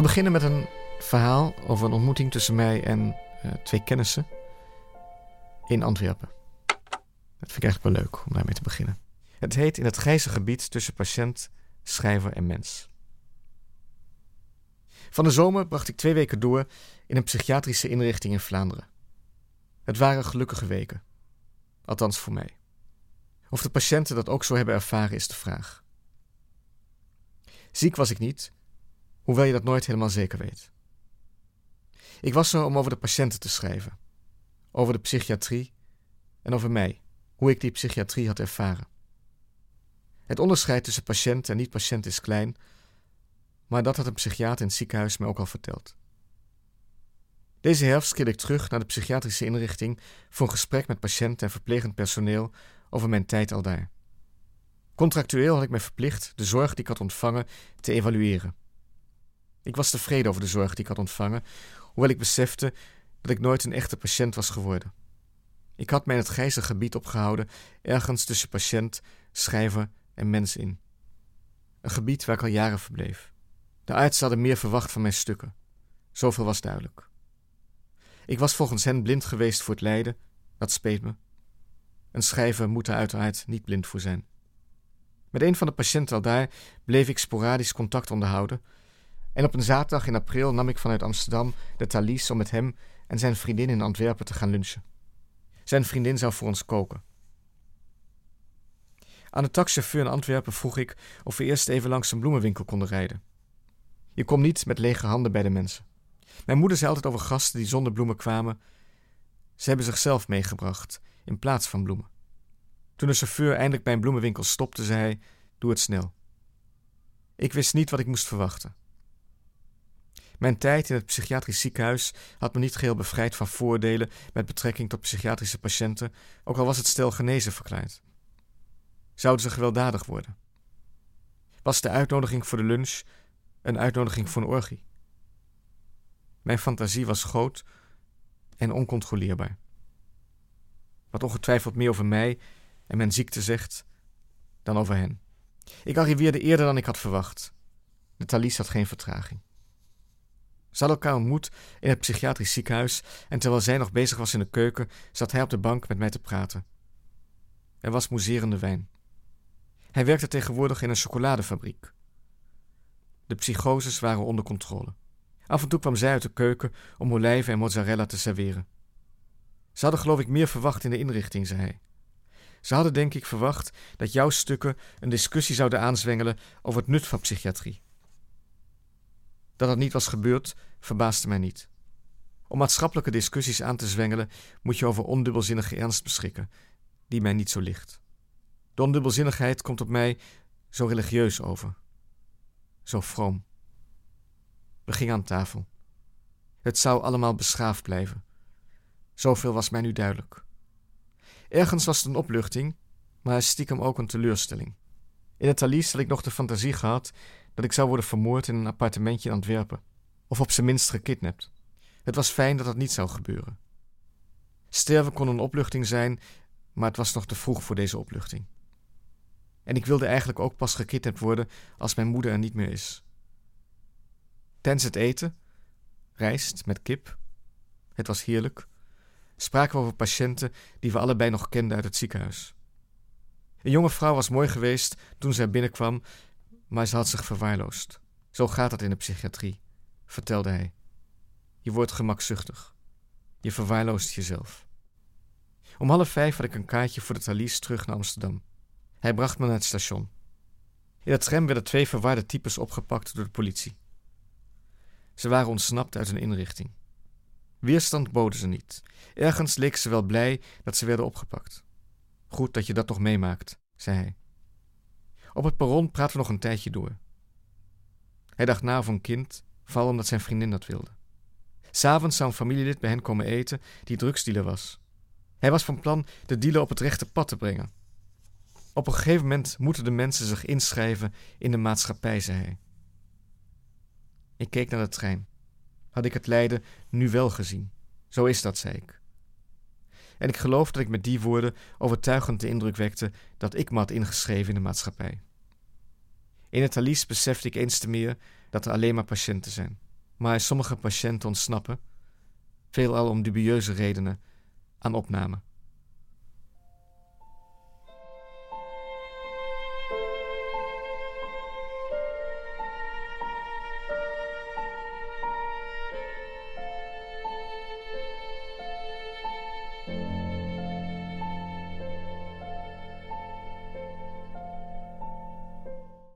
We beginnen met een verhaal over een ontmoeting tussen mij en uh, twee kennissen in Antwerpen. Dat vind ik eigenlijk wel leuk om daarmee te beginnen. Het heet In het grijze gebied tussen patiënt, schrijver en mens. Van de zomer bracht ik twee weken door in een psychiatrische inrichting in Vlaanderen. Het waren gelukkige weken. Althans voor mij. Of de patiënten dat ook zo hebben ervaren is de vraag. Ziek was ik niet, hoewel je dat nooit helemaal zeker weet. Ik was er om over de patiënten te schrijven, over de psychiatrie en over mij, hoe ik die psychiatrie had ervaren. Het onderscheid tussen patiënt en niet-patiënt is klein, maar dat had een psychiater in het ziekenhuis mij ook al verteld. Deze herfst keerde ik terug naar de psychiatrische inrichting voor een gesprek met patiënten en verplegend personeel over mijn tijd al daar. Contractueel had ik mij verplicht de zorg die ik had ontvangen te evalueren. Ik was tevreden over de zorg die ik had ontvangen, hoewel ik besefte dat ik nooit een echte patiënt was geworden. Ik had mij in het grijze gebied opgehouden, ergens tussen patiënt, schrijver en mens in. Een gebied waar ik al jaren verbleef. De artsen hadden meer verwacht van mijn stukken. Zoveel was duidelijk. Ik was volgens hen blind geweest voor het lijden, dat speet me. Een schrijver moet er uiteraard niet blind voor zijn. Met een van de patiënten al daar bleef ik sporadisch contact onderhouden. En op een zaterdag in april nam ik vanuit Amsterdam de Thalys om met hem en zijn vriendin in Antwerpen te gaan lunchen. Zijn vriendin zou voor ons koken. Aan de taxichauffeur in Antwerpen vroeg ik of we eerst even langs een bloemenwinkel konden rijden. Je komt niet met lege handen bij de mensen. Mijn moeder zei altijd over gasten die zonder bloemen kwamen. Ze hebben zichzelf meegebracht in plaats van bloemen. Toen de chauffeur eindelijk bij een bloemenwinkel stopte, zei hij: Doe het snel. Ik wist niet wat ik moest verwachten. Mijn tijd in het psychiatrisch ziekenhuis had me niet geheel bevrijd van voordelen met betrekking tot psychiatrische patiënten, ook al was het stel genezen verklaard. Zouden ze gewelddadig worden? Was de uitnodiging voor de lunch een uitnodiging voor een orgie? Mijn fantasie was groot en oncontroleerbaar. Wat ongetwijfeld meer over mij en mijn ziekte zegt dan over hen. Ik arriveerde eerder dan ik had verwacht. De Thalys had geen vertraging. Ze hadden elkaar ontmoet in het psychiatrisch ziekenhuis en terwijl zij nog bezig was in de keuken, zat hij op de bank met mij te praten. Er was moezerende wijn. Hij werkte tegenwoordig in een chocoladefabriek. De psychoses waren onder controle. Af en toe kwam zij uit de keuken om olijven en mozzarella te serveren. Ze hadden geloof ik meer verwacht in de inrichting, zei hij. Ze hadden denk ik verwacht dat jouw stukken een discussie zouden aanzwengelen over het nut van psychiatrie. Dat dat niet was gebeurd, verbaasde mij niet. Om maatschappelijke discussies aan te zwengelen, moet je over ondubbelzinnige ernst beschikken, die mij niet zo ligt. De ondubbelzinnigheid komt op mij zo religieus over, zo vroom. We gingen aan tafel. Het zou allemaal beschaafd blijven. Zoveel was mij nu duidelijk. Ergens was het een opluchting, maar stiekem ook een teleurstelling. In het Thalys had ik nog de fantasie gehad dat ik zou worden vermoord in een appartementje in Antwerpen, of op zijn minst gekidnapt. Het was fijn dat dat niet zou gebeuren. Sterven kon een opluchting zijn, maar het was nog te vroeg voor deze opluchting. En ik wilde eigenlijk ook pas gekidnapt worden als mijn moeder er niet meer is. Tijdens het eten, rijst met kip, het was heerlijk, spraken we over patiënten die we allebei nog kenden uit het ziekenhuis. Een jonge vrouw was mooi geweest toen zij binnenkwam, maar ze had zich verwaarloosd. Zo gaat het in de psychiatrie, vertelde hij. Je wordt gemakzuchtig. Je verwaarloost jezelf. Om half vijf had ik een kaartje voor de Thalys terug naar Amsterdam. Hij bracht me naar het station. In het tram werden twee verwarde types opgepakt door de politie. Ze waren ontsnapt uit een inrichting. Weerstand boden ze niet. Ergens leek ze wel blij dat ze werden opgepakt. Goed dat je dat nog meemaakt, zei hij. Op het perron praten we nog een tijdje door. Hij dacht na een kind, vooral omdat zijn vriendin dat wilde. S'avonds zou een familielid bij hen komen eten die drugsdealer was. Hij was van plan de dealer op het rechte pad te brengen. Op een gegeven moment moeten de mensen zich inschrijven in de maatschappij, zei hij. Ik keek naar de trein. Had ik het lijden nu wel gezien? Zo is dat, zei ik. En ik geloof dat ik met die woorden overtuigend de indruk wekte dat ik me had ingeschreven in de maatschappij. In het Thalys besefte ik eens te meer dat er alleen maar patiënten zijn. Maar sommige patiënten ontsnappen, veelal om dubieuze redenen, aan opname.